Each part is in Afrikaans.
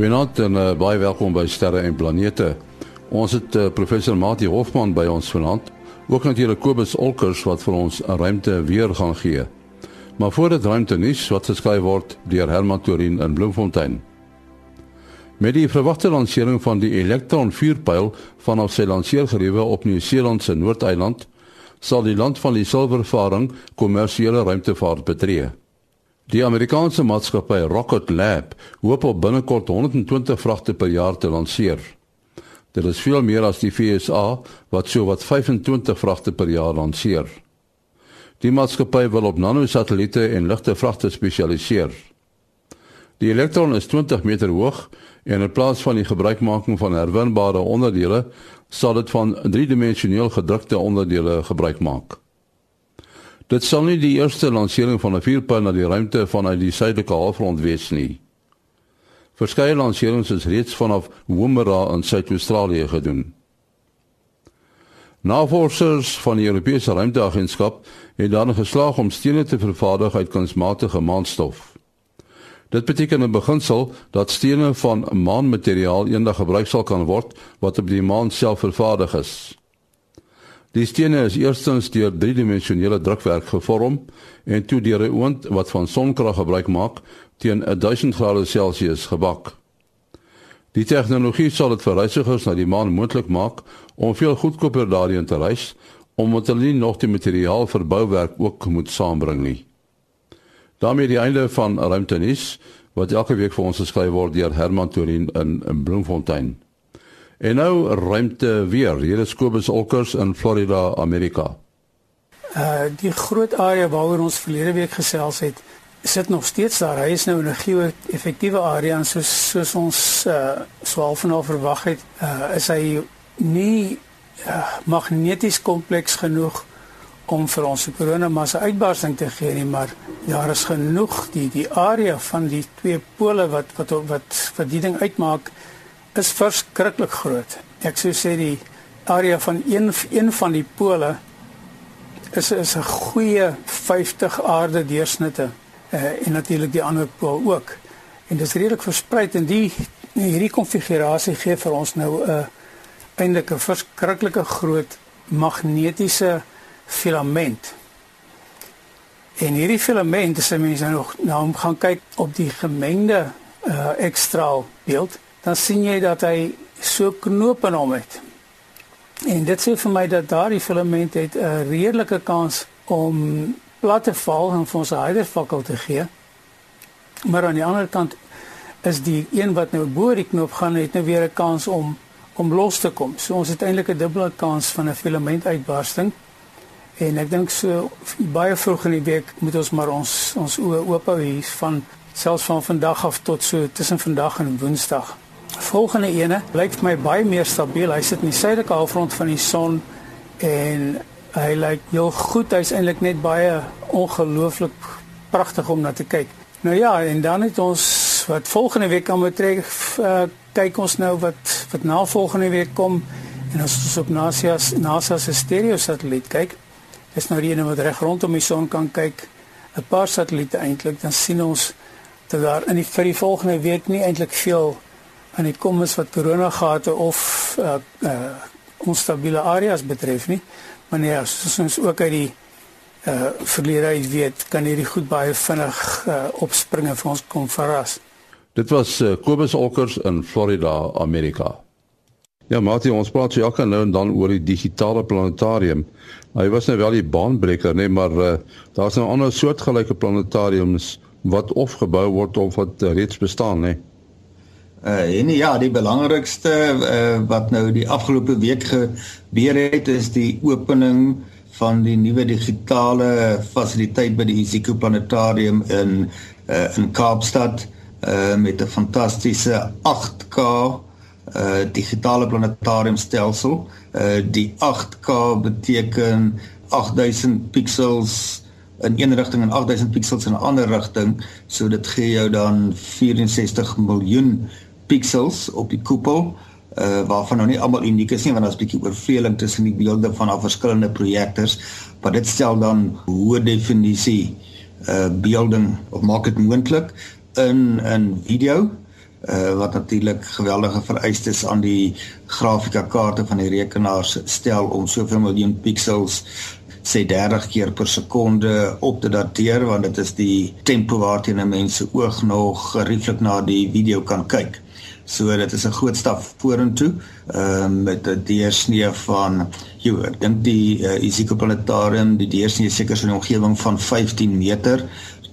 Goeienaand en uh, baie welkom by Sterre en Planete. Ons het uh, professor Mati Hofman by ons vanaand. Ook natuurlik Kobus Olkers wat vir ons 'n ruimte weer gaan gee. Maar voor dit ruimte nuus wat geskryf word deur Herman Torin in Bloemfontein. Met die verwagte lansering van die Electron vuurpyl vanaf sy lanseergeriewe op Nieu-Seeland se Noordeiland, sal die land van die silwervaring kommersiële ruimtevaart betree. Die Amerikaanse maatskappy Rocket Lab hoop op binnekort 120 vragte per jaar te lanseer. Dit is veel meer as die FSA wat so wat 25 vragte per jaar lanseer. Die maatskappy wil op nanosatelliete en ligte vragte spesialiseer. Die elektron is 20 meter hoog en in plaas van die gebruikmaking van herwinbare onderdele, sal dit van driedimensioneel gedrukte onderdele gebruik maak. Dit sal nie die eerste lansering van 'n vuurpyl na die ruimte vanuit die suidelike halfrond wees nie. Verskeie lanserings is reeds vanaf Woomera in Suid-Australië gedoen. Navorsers van die Europese Ruimteagentskap het dan geslaag om stene te vervaardig uit kunsmatige maanstof. Dit beteken 'n beginsel dat stene van maanmateriaal eendag gebruik sal kan word wat op die maan self vervaardig is. Die stene is eerstens deur driedimensionele drukwerk gevorm en toe deur 'n oond wat van sonkrag gebruik maak teen 1000 grade Celsius gebak. Die tegnologie sal dit vir reisigers na die maan moontlik maak om veel goedkoper daarheen te reis omdat hulle nie nog die materiaal vir bouwerk ook moet saambring nie. daarmee die einde van ruimtenis wat elke week vir ons geskryf word deur Herman Torin in, in Bloemfontein. En nou ruimte weer. Hier is Kobus Olkers in Florida, Amerika. Uh die groot area waaroor ons verlede week gesels het, sit nog steeds daar. Hy is nou 'n geo-effektiewe area en soos soos ons uh swaal van al verwag het, uh is hy nie uh, magneties kompleks genoeg om vir ons koronamassa uitbarsting te gee nie, maar daar is genoeg die die area van die twee pole wat wat wat wat die ding uitmaak is verskriklik groot. Ek sou sê die area van een een van die pole is is 'n goeie 50 aarde deursnitte uh, en natuurlik die ander pool ook. En dit is redelik versprei en die hierdie konfigurasie gee vir ons nou 'n uh, eintlik 'n verskriklike groot magnetiese filament. En hierdie filament, as jy mens nou nou gaan kyk op die gemengde uh, ekstraal beeld, dan sien jy dat hy so knoop in hom het. En dit sê vir my dat daardie filament het 'n redelike kans om plat te val en vir ons 'n harder vakkel te gee. Maar aan die ander kant is die een wat nou bo die knop gaan het nou weer 'n kans om om los te kom. So ons het eintlik 'n dubbele kans van 'n filamentuitbarsting. En ek dink so baie vroeg in die week moet ons maar ons ons oë oop hou hier van selfs van vandag af tot so tussen vandag en Woensdag volgende ene lyk vir my baie meer stabiel. Hy sit in die suidelike halfrond van die son en hy lyk heel goed. Hy's eintlik net baie ongelooflik pragtig om na te kyk. Nou ja, en dan het ons wat volgende week kan betrek uh, kyk ons nou wat wat na volgende week kom en as ons op NASA NASA se stereo satelliet kyk, is nou die ene wat reg rondom die son kan kyk. 'n Paar satelliete eintlik, dan sien ons dat daar in die vir die volgende week nie eintlik veel aan die kommers wat corona gehad het of uh, uh onstabiele areas betref nie. Maar nee, as ons ook uit die uh verlede uit weet, kan hierdie goed baie vinnig uh opspring en vir ons kom verras. Dit was uh, Kobus Olkers in Florida, Amerika. Ja, Mati, ons praat so elke nou en dan oor die digitale planetarium. Hy was nou wel die baanbreker, nee, maar uh, daar's nou ander soortgelyke planetariums wat of gebou word of wat uh, reeds bestaan, nee. Uh en ja, die belangrikste uh wat nou die afgelope week gebeur het is die opening van die nuwe digitale fasiliteit by die Isiko Planetarium in uh in Kaapstad uh met 'n fantastiese 8K uh digitale planetarium stelsel. Uh die 8K beteken 8000 pixels in een rigting en 8000 pixels in 'n ander rigting. So dit gee jou dan 64 miljoen pixels op die koepel uh waarvan nou nie almal uniek is nie want daar's 'n bietjie oorvleeling tussen die beelde van al verskillende projektors maar dit stel dan hoë definisie uh beelding of maak dit moontlik in in video uh, wat natuurlik geweldige vereistes aan die grafika kaarte van die rekenaars stel om soveel miljoen pixels sê 30 keer per sekonde op te dateer want dit is die tempo waarteen 'n mens se oog nog gerieflik na die video kan kyk. So dit is 'n groot stap vorentoe ehm um, met 'n deursnee van jy ek dink die uh, eh, Isiko planetarium die deursnee seker so 'n omgewing van 15 meter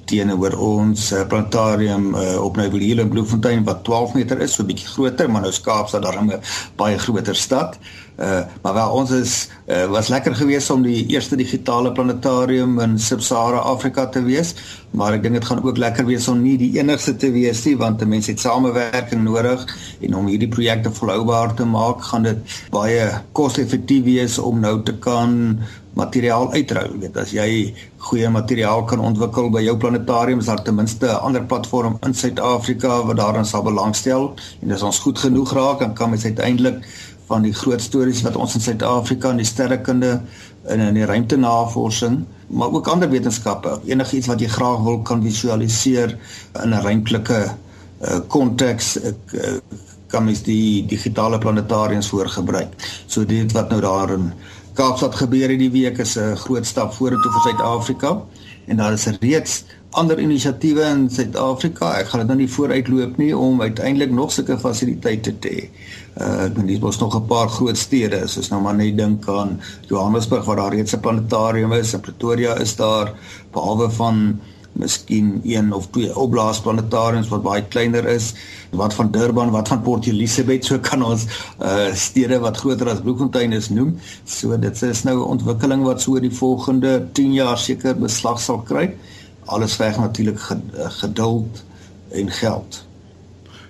teenoor ons uh, planetarium uh, op Nouweliel in Bloemfontein wat 12 meter is, so 'n bietjie groter, maar nou Kaapstad daarom 'n baie groter stad. Uh maar wel ons is uh, was lekker geweest om die eerste digitale planetarium in Sub-Sahara Afrika te wees, maar ek dink dit gaan ook lekker wees om nie die enigste te wees nie want mense het samewerking nodig en om hierdie projekte volhoubaar te maak, gaan dit baie koste-effektief wees om nou te kan materiaal uitrou. Jy weet as jy goeie materiaal kan ontwikkel by jou planetarium, is daar ten minste 'n ander platform in Suid-Afrika wat daarin sal belangstel en as ons goed genoeg raak, dan kan mens uiteindelik van die groot stories wat ons in Suid-Afrika in die sterrekunde en in die ruimtenavorsing, maar ook ander wetenskappe, enigiets wat jy graag wil kan visualiseer in 'n ruimtelike konteks uh, uh, kan mens die digitale planetariums voorgebruik. So dit wat nou daarin Kaapstad gebeur hierdie week is 'n groot stap vorentoe vir Suid-Afrika en daar is reeds ander inisiatiewe in Suid-Afrika. Ek gaan dit nou nie vooruitloop nie om uiteindelik nog sulke fasiliteite te hê. Uh ek dink dis mos nog 'n paar groot stede, soos nou maar net dink aan Johannesburg waar daar reeds 'n planetarium is, in Pretoria is daar behalwe van miskien een of twee opblaasplanetariums wat baie kleiner is wat van Durban wat van Port Elizabeth so kan ons uh stede wat groter as Bloemfontein is noem. So dit is nou 'n ontwikkeling wat so die volgende 10 jaar seker beslag sal kry. Alles veg natuurlik geduld en geld.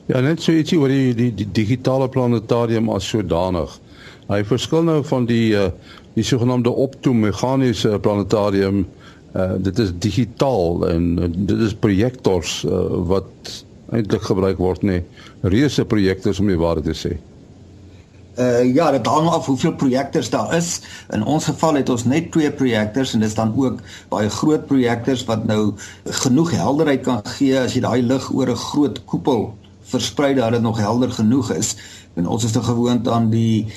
Ja net so ietsie oor die, die die digitale planetarium as sodanig. Hy verskil nou van die uh die sogenaamde optomeganiese planetarium uh, dit is digitaal en uh, dit is projektors uh, wat eintlik gebruik word nê reuse projektors om die waarheid te sê. Uh ja, dit hang af hoeveel projektors daar is. In ons geval het ons net twee projektors en dit is dan ook baie groot projektors wat nou genoeg helderheid kan gee as jy daai lig oor 'n groot koepel versprei dat dit nog helder genoeg is. En ons is te gewoond aan die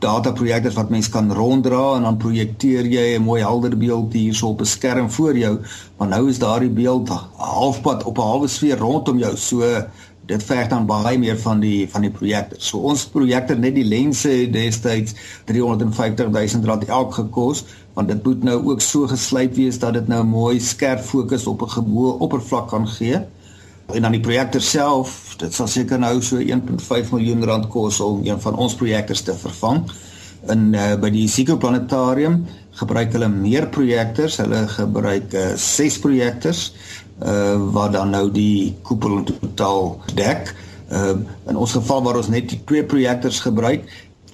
dataprojektors wat mens kan ronddra en dan projekteer jy 'n mooi helder beeld hierso op 'n skerm voor jou, maar nou is daardie beeld halfpad op 'n halwe sfeer rondom jou. So dit verg dan baie meer van die van die projektor. So ons projektor net die lense destyds 350 000 rand elk gekos, want dit moet nou ook so geslyp wees dat dit nou mooi skerp fokus op 'n geboue oppervlak kan gee. En dan die projektor self, dit sal seker nou so 1.5 miljoen rand kos om een van ons projektors te vervang. In uh, by die Sico Planetarium gebruik hulle meer projektors. Hulle gebruik uh, 6 projektors uh wat dan nou die koepel in totaal dek. Uh in ons geval waar ons net die twee projektors gebruik,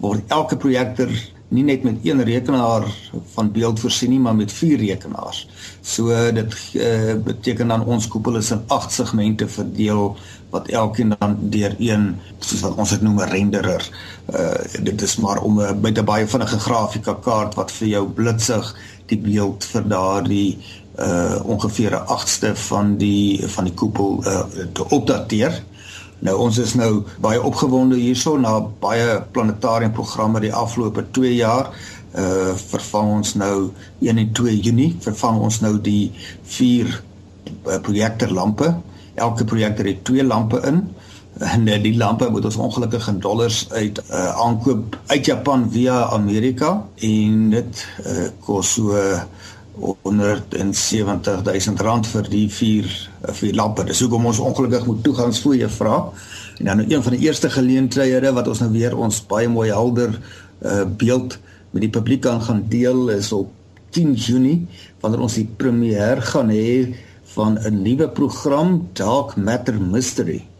word elke projektor nie net met een rekenaar van beeld voorsien nie, maar met vier rekenaars. So dit uh, beteken dan ons koepel is in 8 segmente verdeel wat elkeen dan deur een soos wat ons dit noem 'n renderer. Uh dit is maar om 'n met 'n baie vinnige grafika kaart wat vir jou blitsig die beeld vir daardie uh ongeveer 'n agste van die van die koepel uh te opdateer. Nou ons is nou baie opgewonde hierso na baie planetarium programme die afgelope 2 jaar. Uh vervang ons nou 1 en 2 Junie, vervang ons nou die 4 uh, projektorlampe. Elke projektor het 2 lampe in. En uh, die lampe moet ons ongelukkig in dollars uit uh, aankoop uit Japan via Amerika en dit uh, kos so uh, 170 000 rand vir die vier vier lampe. Dis hoekom ons ongelukkig moet toegangsfooie vra. En dan nou een van die eerste geleenthede wat ons nou weer ons baie mooi helder uh beeld met die publiek kan gaan deel is op 10 Junie wanneer ons die premier gaan hê van 'n nuwe program Dark Matter Mystery.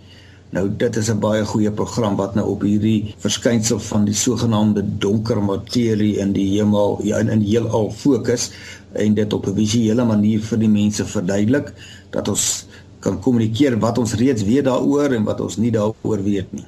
Nou dit is 'n baie goeie program wat nou op hierdie verskynsel van die sogenaamde donker materie in die hemel ja, in in die heelal fokus en dit op 'n visuele manier vir die mense verduidelik dat ons kan kommunikeer wat ons reeds weet daaroor en wat ons nie daaroor weet nie.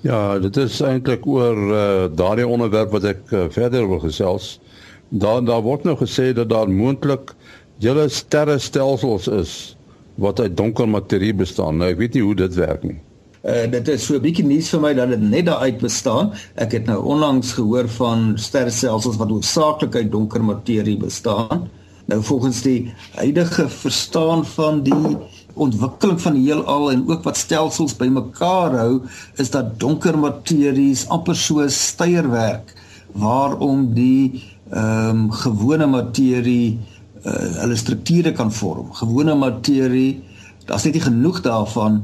Ja, dit is eintlik oor uh, daardie onderwerp wat ek uh, verder wil gesels. Daar daar word nou gesê dat daar moontlik julle sterrestelsels is wat uit donker materie bestaan. Nou ek weet nie hoe dit werk nie. Uh dit is so 'n bietjie nuus vir my dat dit net daaruit bestaan. Ek het nou onlangs gehoor van sterrestelsels wat hoofsaaklik uit donker materie bestaan. Nou volgens die huidige verstaan van die ontwikkeling van die heelal en ook wat stelsels bymekaar hou, is dat donker materie amper so steierwerk waarom die ehm um, gewone materie uh, hulle strukture kan vorm. Gewone materie, daar's net nie genoeg daarvan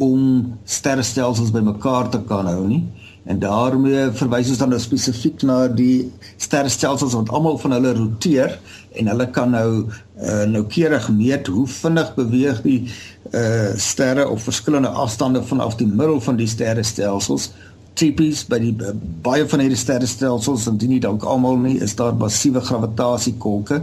om sterrestelsels bymekaar te kan hou nie. En daarmee verwys ons dan nou spesifiek na die sterrestelsels wat almal van hulle roteer en hulle kan nou uh, noukeurig meet hoe vinnig beweeg die uh, sterre op verskillende afstande vanaf die middel van die sterrestelsels tipies by die baie van hierdie sterrestelsels en dit nie dalk almal nie is daar massiewe gravitasiekolke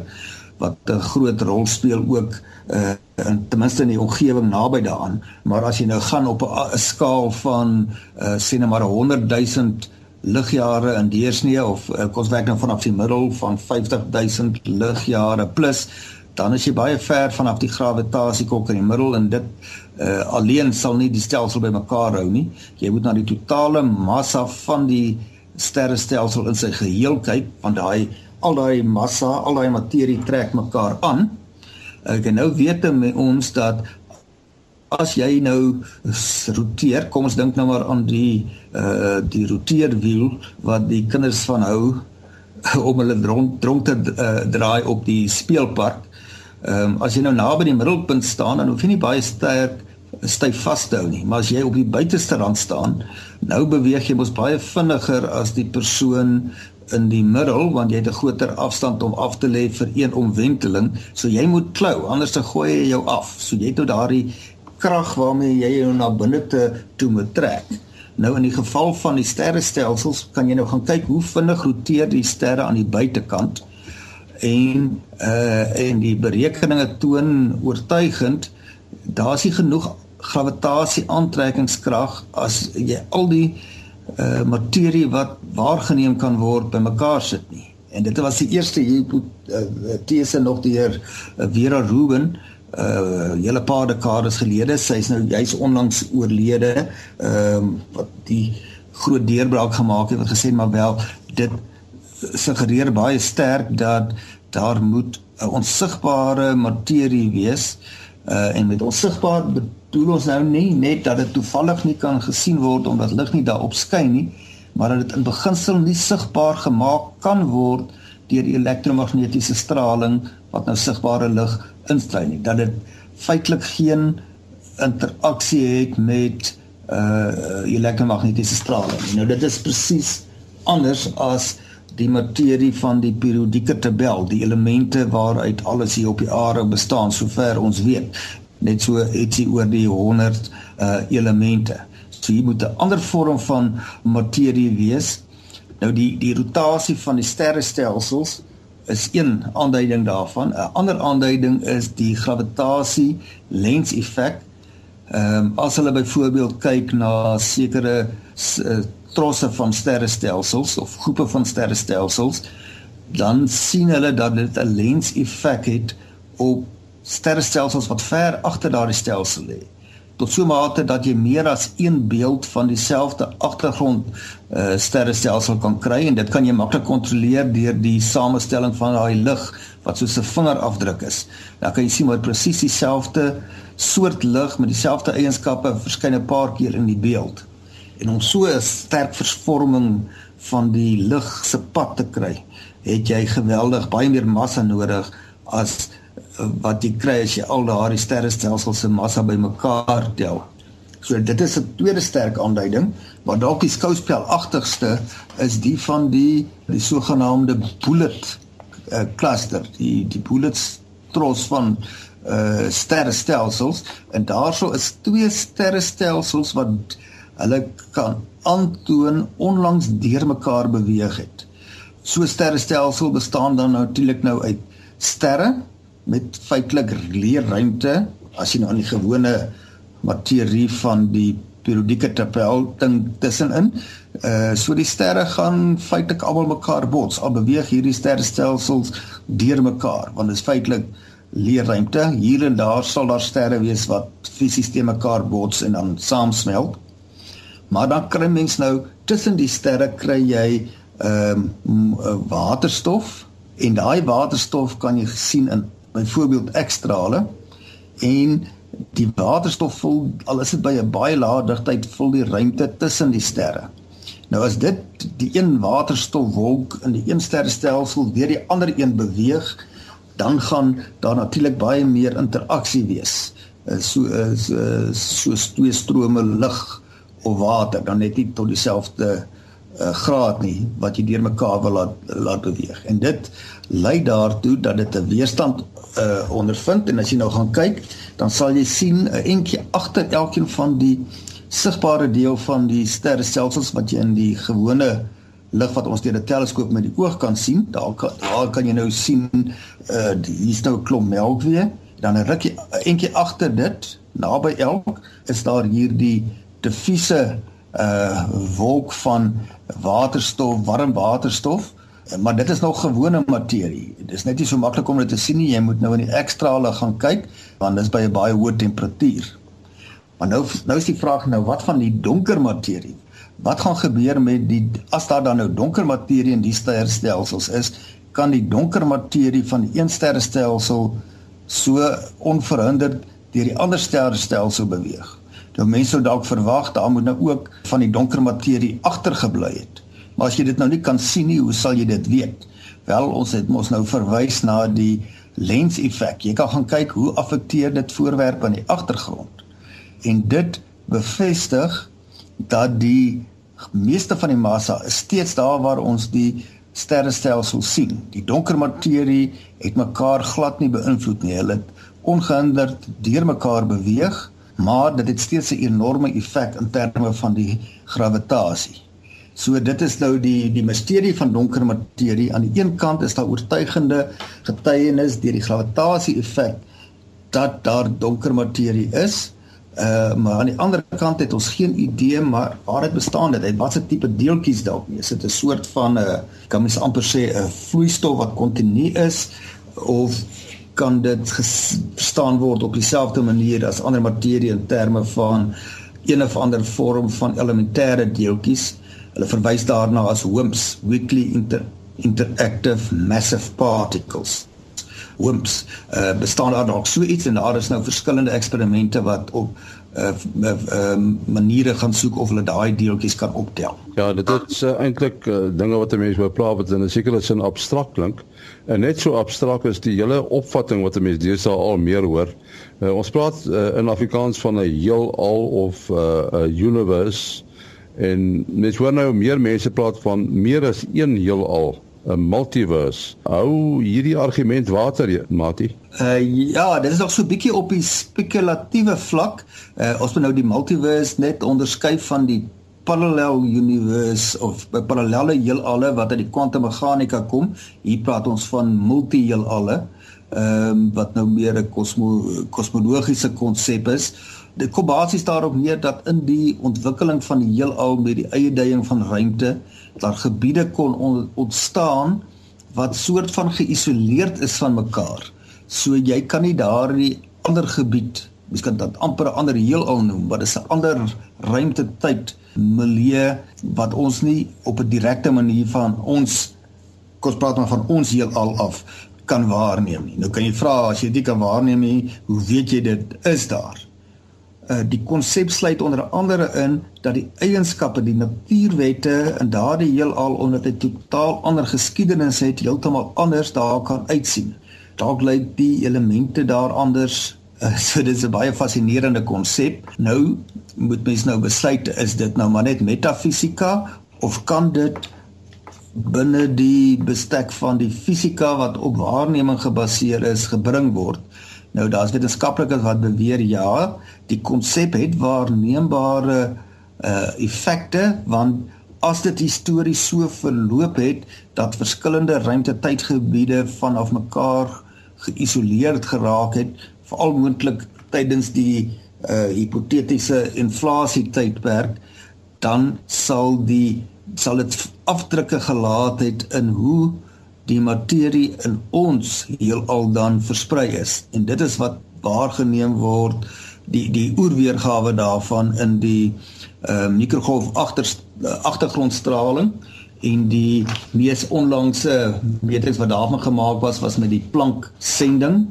wat 'n groot rol speel ook uh in ten minste in die omgewing naby daaraan maar as jy nou gaan op 'n skaal van uh sê net maar 100 000 ligjare in deursnee of uh, ons werk nou vanaf die middel van 50 000 ligjare plus dan is jy baie ver vanaf die gravitasiekolk in die middel en dit uh, alleen sal nie die stelsel bymekaar hou nie. Jy moet na die totale massa van die sterrestelsel in sy geheel kyk want daai al daai massa, al daai materie trek mekaar aan. Ek nou weet ons dat as jy nou roteer, kom ons dink nou maar aan die uh die roteerwiel wat die kinders van hou om hulle rond rond te uh, draai op die speelpark. Ehm um, as jy nou naby die middelpunt staan, dan hoef jy nie baie sterk styf vas te hou nie, maar as jy op die buiteste rand staan, nou beweeg jy mos baie vinniger as die persoon in die middel want jy het 'n groter afstand om af te lê vir een omwenteling. So jy moet klou, anders dan gooi jy jou af. So jy het nou daardie krag waarmee jy jou na binne te toe moet trek. Nou in die geval van die sterrestelsels kan jy nou gaan kyk hoe vinnig roteer die sterre aan die buitekant en uh en die berekeninge toon oortuigend daar's nie genoeg gravitasie aantrekkingskrag as jy al die uh uh materie wat waargeneem kan word bymekaar sit nie. En dit was die eerste hipotese uh, nog deur uh, Vera Rubin uh hele paar dekades gelede. Sy's nou jy's onlangs oorlede. Ehm uh, wat die groot deurbraak gemaak het wat gesê maar wel dit suggereer baie sterk dat daar moet 'n onsigbare materie wees uh en met onsigbaar bedoel ons nou nie net dat dit toevallig nie kan gesien word omdat lig nie daarop skyn nie, maar dat dit in beginsel nie sigbaar gemaak kan word deur die elektromagnetiese straling wat nou sigbare lig instrui nie. Dat dit feitelik geen interaksie het met uh elektromagnetiese straling. Nou dit is presies anders as die materie van die periodieke tabel, die elemente waaruit alles hier op die aarde bestaan sover ons weet net so ietsie oor die 100 uh elemente. So hier moet 'n ander vorm van materie wees. Nou die die rotasie van die sterrestelsels is een aanduiding daarvan. 'n Ander aanduiding is die gravitasie lens effek. Ehm um, as hulle byvoorbeeld kyk na sekere uh, trosse van sterrestelsels of groepe van sterrestelsels, dan sien hulle dat dit 'n lens effek het op sterrestelsels wat ver agter daardie stelsel lê tot so 'n mate dat jy meer as een beeld van dieselfde agtergrond uh, sterrestelsel kan kry en dit kan jy maklik kontroleer deur die samestelling van daai lig wat soos 'n vingerafdruk is. Dan kan jy sien maar presies dieselfde soort lig met dieselfde eienskappe verskyn 'n paar keer in die beeld. En om so 'n sterk versvorming van die lig se pad te kry, het jy geweldig baie meer massa nodig as wat jy kry as jy al daardie sterrestelsels se massa bymekaar tel. So dit is 'n tweede sterk aanduiding, maar dalk die skouspelagtigste is die van die die sogenaamde bullet uh, cluster, die die bullets tros van uh sterrestelsels en daarso is twee sterrestelsels wat hulle kan aantoon onlangs deurmekaar beweeg het. So sterrestelsel bestaan dan natuurlik nou uit sterre met feitelik leer ruimte as jy nou aan die gewone materie van die periodieke tabel ding tussenin. Uh so die sterre gaan feitelik almal mekaar bots. Al beweeg hierdie sterrestelsels deur mekaar want dit is feitelik leerruimte. Hier en daar sal daar sterre wees wat fisies te mekaar bots en dan saamsmelt. Maar dan kry mens nou tussen die sterre kry jy ehm um, waterstof en daai waterstof kan jy sien in byvoorbeeld ekstrale en die waterstof vul al is dit by 'n baie lae digtheid vul die ruimte tussen die sterre. Nou as dit die een waterstofwolk in die een sterrestelsel weer die ander een beweeg, dan gaan daar natuurlik baie meer interaksie wees. Eh, so is eh, so, so twee strome lig of water dan net nie tot dieselfde uh, graad nie wat jy deur mekaar wil laat laat beweeg. En dit lei daartoe dat dit 'n weerstand uh, ondervind en as jy nou gaan kyk, dan sal jy sien 'n entjie agter elkeen van die sigbare deel van die sterrestelsels wat jy in die gewone lig wat ons deur 'n teleskoop met die oog kan sien. Daar kan daar kan jy nou sien uh hier's nou 'n klomp melkwee. Dan 'n rukkie eentjie agter dit, naby elk, is daar hierdie diffuse uh wolk van waterstof, warm waterstof. Maar dit is nog gewone materie. Dit is net nie so maklik om dit te sien nie. Jy moet nou in die ekstrale gaan kyk want dit is by 'n baie hoë temperatuur. Maar nou nou is die vraag nou wat van die donker materie? Wat gaan gebeur met die as daar dan nou donker materie in die sterrestelsels is, kan die donker materie van een sterrestelsel so onverhinderd deur die ander sterrestelsel beweeg. Nou mense sou dalk verwag daar moet nou ook van die donker materie agtergebly het. Maar as jy dit nou nie kan sien nie, hoe sal jy dit weet? Wel, ons het mos nou verwys na die lens-effek. Jy kan gaan kyk hoe affekteer dit voorwerpe in die agtergrond. En dit bevestig dat die meeste van die massa is steeds daar waar ons die sterrestelsel sien. Die donker materie het mekaar glad nie beïnvloed nie. Hulle het ongehinderd deur mekaar beweeg, maar dit het steeds 'n enorme effek in terme van die gravitasie. So dit is nou die die misterie van donker materie. Aan die een kant is daar oortuigende getuienis deur die gravitasie effek dat daar donker materie is. Uh maar aan die ander kant het ons geen idee maar waar dit bestaan dit. Wat se tipe deeltjies dalk nie. Is dit 'n soort van 'n uh, kan mens amper sê 'n vloeistof wat kontinu is of kan dit verstaan word op dieselfde manier as ander materie in terme van een of ander vorm van elementêre deeltjies. Hulle verwys daarna as WIMPs, weakly inter interactive massive particles. WIMPs. Uh bestaan daar dalk so iets en daar is nou verskillende eksperimente wat op uh, uh, uh maniere gaan soek of hulle daai deeltjies kan optel. Ja, dit is uh, eintlik uh, dinge wat mense wou praat wat in 'n sekere sin abstrakt klink. En net so abstrakt is die hele opvatting wat mense deesdae al meer hoor. Uh, ons praat uh, in Afrikaans van 'n heelal of 'n uh, universe en net hoor nou meer mense praat van meer as een heelal. 'n multiverse. Hou hierdie argument water, Mati? Uh ja, dit is nog so 'n bietjie op die spekulatiewe vlak. Uh ons moet nou die multiverse net onderskei van die parallel universe of parallelle heelalle wat uit die kwantummeganika kom. Hier praat ons van multiheelalle. Ehm um, wat nou meer 'n kosmo kosmologiese konsep is. Dit kom basies daarop neer dat in die ontwikkeling van die heelal met die eie duiding van ruimte daar gebiede kon on, ontstaan wat soort van geïsoleerd is van mekaar. So jy kan nie daardie ander gebied, mens kan dit amper 'n ander heelal noem, wat is 'n ander ruimtetyd milieu wat ons nie op 'n direkte manier van ons kos praat maar van ons heelal af kan waarneem nie. Nou kan jy vra as jy dit kan waarneem nie, hoe weet jy dit is daar? Uh, die konsep sluit onder andere in dat die eienskappe, die natuurwette in daardie heelal omdat dit totaal ander geskiedenis het, heeltemal anders daar kan uitsien. Dalk lyk die elemente daar anders. Uh, so dit is 'n baie fascinerende konsep. Nou moet mens nou besluit is dit nou maar net metafisika of kan dit binne die bestek van die fisika wat op waarneming gebaseer is gebring word? Nou daar's wetenskaplikes wat beweer ja, die konsep het waarneembare uh effekte want as dit histories so verloop het dat verskillende ruimte-tydgebiede vanaf mekaar geïsoleerd geraak het, veral moontlik tydens die uh hipotetiese inflasie tydperk, dan sal die sal dit afdrukke gelaat het in hoe die materie in ons heelal dan versprei is. En dit is wat waargeneem word die die oerweergawe daarvan in die ehm uh, mikrogolf agter agtergrondstraling en die mees onlangse metings wat daarvan gemaak was was met die Planck sending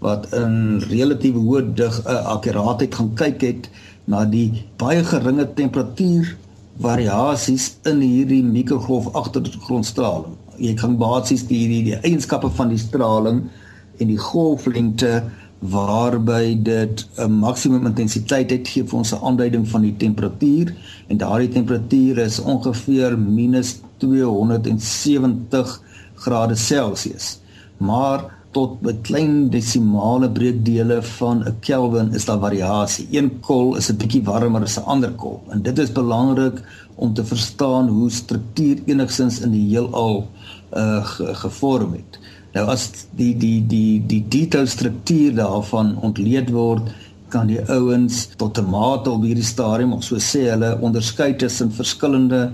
wat in relatief hoë dig uh, akkuraatheid gaan kyk het na die baie geringe temperatuur variasies in hierdie mikrogolf agtergrondstraling. Jy kan basies die die, die eienskappe van die straling en die golflengte waarby dit 'n maksimum intensiteit het gee vir ons 'n aanduiding van die temperatuur en daardie temperatuur is ongeveer -270 grade Celsius. Maar tot by klein desimale breekdele van 'n Kelvin is daar variasie. Een kol is 'n bietjie warmer as 'n ander kol en dit is belangrik om te verstaan hoe struktuur enigsins in die heelal uh, gevorm het. Nou as die die die die detail struktuur daarvan ontleed word, kan die ouens tot 'n mate op hierdie stadium of so sê hulle onderskei tussen verskillende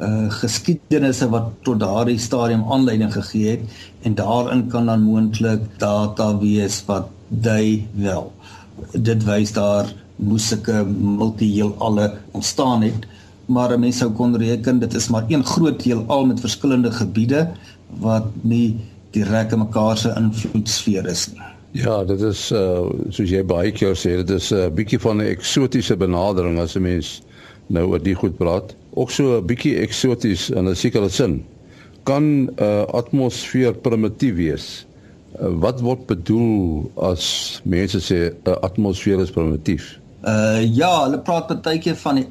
uh geskiedenisse wat tot daardie stadium aanleiding gegee het en daarin kan dan moontlik data wees wat dui wel. Dit wys daar moes sulke multiheelalle ontstaan het, maar 'n mens sou kon reken dit is maar een groot heelal met verskillende gebiede wat nie direk mekaar se invloedsfeer is nie. Ja, dit is uh soos jy baie keer sê, dit is 'n uh, bietjie van 'n eksotiese benadering as 'n mens nou oor die goed praat. Ook so 'n bietjie eksoties in 'n sekere sin. Kan 'n uh, atmosfeer primitief wees? Uh, wat word bedoel as mense sê 'n uh, atmosfeer is primitief? Uh ja, hulle praat baie keer van die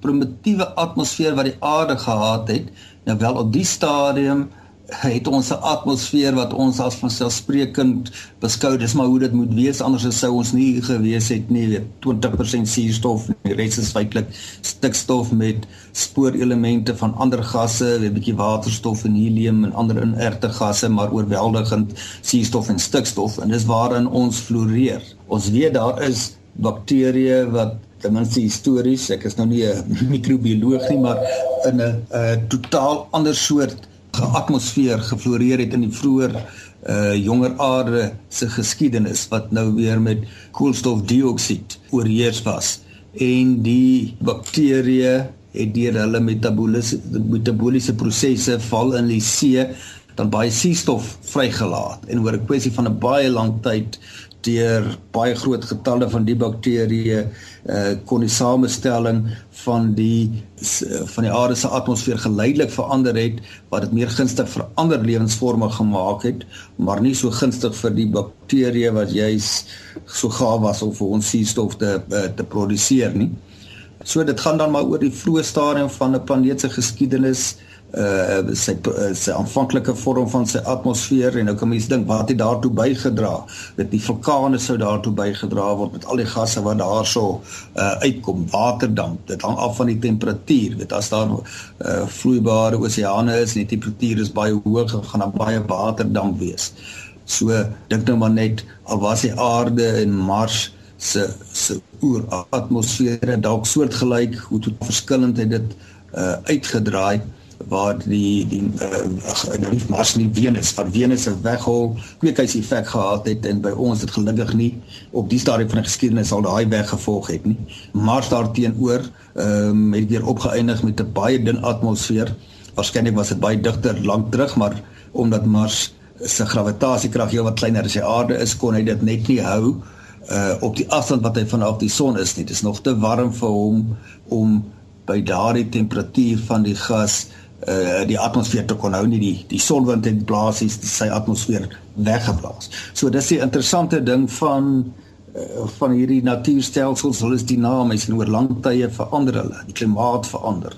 primitiewe atmosfeer wat die aarde gehad het. Nou wel op die stadium het ons 'n atmosfeer wat ons as vanselfsprekend beskou. Dis maar hoe dit moet wees anders sou ons nie gewees het nie. Weet 20% suurstof die res is feitelik stikstof met spoorelemente van ander gasse 'n bietjie waterstof en helium en ander inerte gasse maar oorweldigend suurstof en stikstof. En dis waarin ons floreer. Ons weet daar is bakterieë wat ten minste histories ek is nou nie 'n microbioloog nie maar in 'n totaal ander soort atmosfeer gefloreer het in die vroeër uh jonger aarde se geskiedenis wat nou weer met koolstofdioksied oorheers was. En die bakterieë het deur hulle metaboliese metaboliese prosesse val in die see dan baie suurstof vrygelaat. En oor 'n kwessie van 'n baie lang tyd deur baie groot getalle van die bakterieë uh, kon die samestelling van die van die aarde se atmosfeer geleidelik verander het wat dit meer gunstig vir ander lewensvorme gemaak het maar nie so gunstig vir die bakterieë wat juis so gaaf was om vir ons suurstof te uh, te produseer nie. So dit gaan dan maar oor die vroeë stadium van 'n planeet se geskiedenis uh sy uh, sy aanvanklike vorm van sy atmosfeer en nou kan mens dink wat het daartoe bygedra? Dat die vulkane sou daartoe bygedra word met al die gasse wat daarso uh uitkom. Waterdamp dit hang af van die temperatuur. Weet as daar uh vloeibare oseane is en die temperatuur is baie hoog gaan daar baie waterdamp wees. So dink nou maar net al was die aarde en mars se se oor atmosfeer dalk soortgelyk hoe tot verskillend het dit uh uitgedraai waar die die uh, nie Mars nie Venus van Venus se weghol. Kweekhuis effek gehad het en by ons het gelukkig nie. Op die stadium van die geskiedenis al daai weg gevolg het nie. Mars daarteenoor um, het weer opgeëindig met 'n baie dun atmosfeer. Waarskynlik was dit baie digter lank terug maar omdat Mars se gravitasiekrag heelwat kleiner as die aarde is kon hy dit net nie hou uh op die afstand wat hy vanaf die son is nie. Dit is nog te warm vir hom om by daardie temperatuur van die gas uh die atmosfeer te kon hou nie die die sonwind het blaas is sy atmosfeer weggeblaas. So dis die interessante ding van uh, van hierdie natuurstelsels, hulle is dinamies en oor lang tye verander hulle. Die klimaat verander.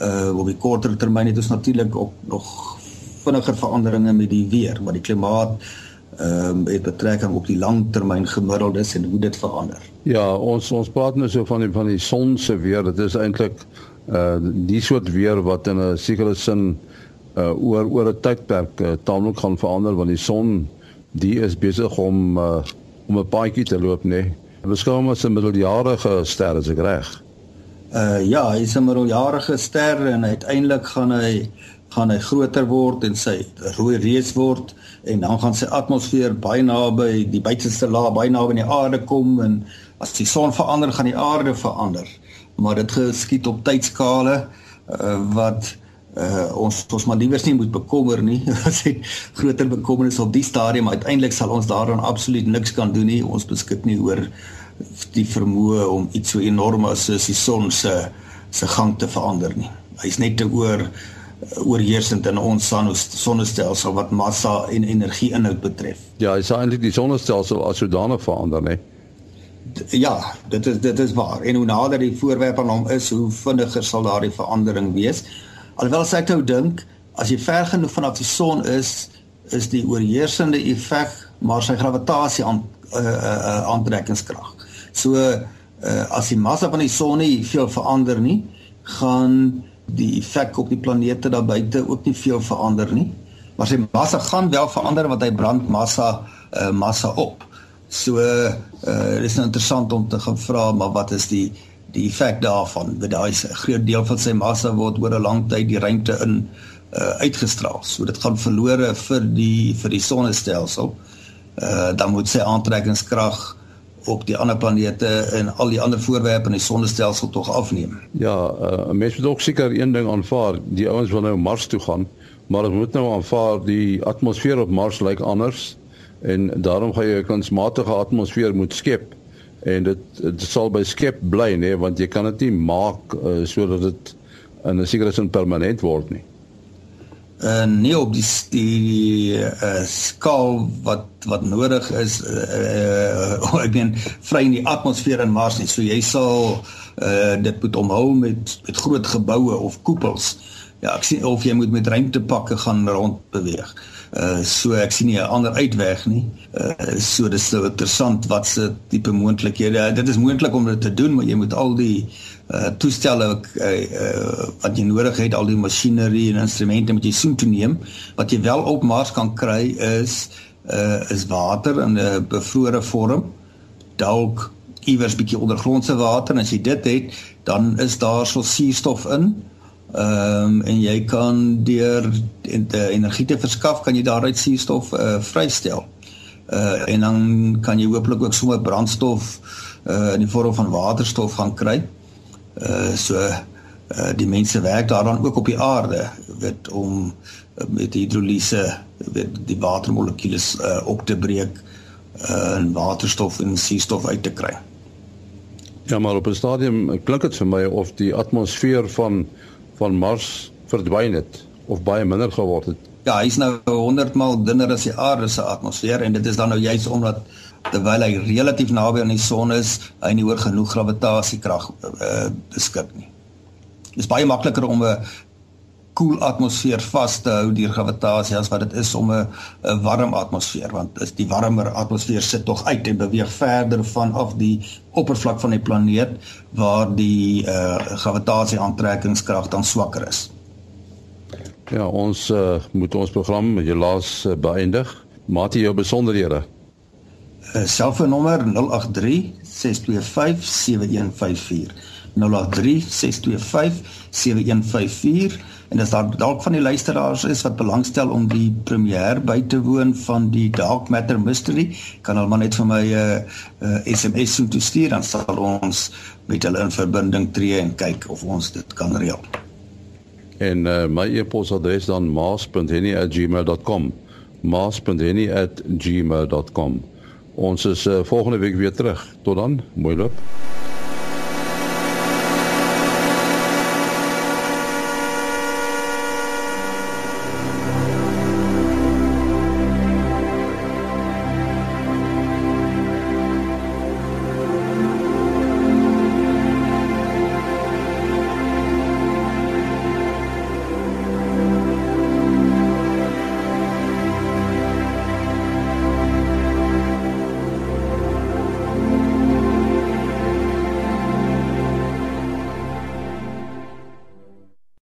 Uh op die korter termyn het ons natuurlik ook nog vinniger veranderinge met die weer, maar die klimaat ehm um, het betrekking op die langtermyn gemiddeldes en hoe dit verander. Ja, ons ons praat nou so van die van die son se weer, dit is eintlik uh die soort weer wat in 'n sekere sin uh oor oor 'n tydperk uh, taamlik gaan verander want die son die is besig om uh om 'n paadjie te loop nê. Nee. Beskou hom as 'n middeljarige ster as ek reg. Uh ja, hy is 'n middeljarige ster en uiteindelik gaan hy gaan hy groter word en sy rooi reus word en dan gaan sy atmosfeer baie naby die buitenste laag baie naby aan die aarde kom en as die son verander gaan die aarde verander maar dit geskied op tydskale uh, wat uh, ons ons maar liewers nie moet bekommer nie as dit groter bekommernis op die stadium uiteindelik sal ons daaraan absoluut niks kan doen nie ons beskik nie oor die vermoë om iets so enorm as die son se se gang te verander nie hy's net te oor oorheersend in ons sonnestelsel wat massa en energie inhoud betref. Ja, hy sê eintlik die sonnestelsel as sodanig verander, né? Ja, dit is dit is waar. En hoe nader die voorwerp aan hom is, hoe vinniger sal daardie verandering wees. Alhoewel ek nou dink, as jy ver genoeg vanaf die son is, is die oorheersende effek maar sy gravitasie aan uh, uh, aantrekkingskrag. So uh, as die massa van die son nie veel verander nie, gaan die effek op die planete daar buite ook nie veel verander nie. Maar sy massa gaan wel verander want hy brand massa uh, massa op. So uh dis nou interessant om te gaan vra maar wat is die die effek daarvan? Want daai 'n groot deel van sy massa word oor 'n lang tyd die ruimte in uh uitgestraal. So dit gaan verlore vir die vir die sonnestelsel. Uh dan moet sy aantrekkingskrag op die ander planete en al die ander voorwerpe in die sonnestelsel tog afneem. Ja, uh, mense moet ook seker een ding aanvaar, die ouens wil nou Mars toe gaan, maar ons moet nou aanvaar die atmosfeer op Mars lyk anders en daarom gaan jy 'n kunsmatige atmosfeer moet skep en dit dit sal by skep bly nê want jy kan dit nie maak uh, sodat dit in 'n sekere sin permanent word nie uh, nie op die die uh, skaal wat wat nodig is uh, uh, ek meen vry in die atmosfeer in Mars nie. So jy sal uh, dit moet omhou met met groot geboue of koepels. Ja, ek sien of jy moet met ruimtepakke gaan rond beweeg. Uh so ek sien nie 'n ander uitweg nie. Uh so dis so interessant wat se tipe moontlikhede. Dit is moontlik om dit te doen, maar jy moet al die uh toestelle uh, uh wat jy nodig het, al die masjinerie en instrumente moet jy soem toe neem. Wat jy wel op Mars kan kry is uh is water in 'n bevrore vorm. Dalk iewers bietjie ondergrondse water en as jy dit het, dan is daar so suurstof in. Ehm um, en jy kan deur die energie te verskaf kan jy daaruit suurstof uh vrystel. Uh en dan kan jy hooplik ook sommer brandstof uh in die vorm van waterstof gaan kry. Uh so uh die mense werk daaraan ook op die aarde weet om met hidroliese weet die watermolekules uh op te breek uh en waterstof en suurstof uit te kry. Ja, maar op 'n stadium klink dit vir my of die atmosfeer van van Mars verdwyn het of baie minder geword het. Ja, hy's nou 100 maal dunner as die aarde se atmosfeer en dit is dan nou juist omdat terwyl hy relatief naby aan die son is, hy nie oor genoeg gravitasiekrag uh, beskik nie. Dit is baie makliker om 'n koel cool atmosfeer vas te hou deur gravitasie as wat dit is om 'n 'n warm atmosfeer want is die warmer atmosfeer sit tog uit en beweeg verder van af die oppervlak van die planeet waar die uh, gravitasie aantrekkingskrag dan swakker is. Ja, ons uh, moet ons program met jou laas uh, beëindig. Maat jy jou besonderhede? uh, selfoonnommer 083 625 7154 083 625 7154 en as daar dalk van die luisteraars is wat belangstel om die premier by te woon van die Dark Matter Mystery kan hulle maar net vir my 'n uh, uh, SMS so toe stuur dan sal ons met hulle in verbinding tree en kyk of ons dit kan reël. En uh, my e-posadres dan maas.henny@gmail.com maas.henny@gmail.com Ons is uh, volgende week weer terug. Tot dan. Mooi loop.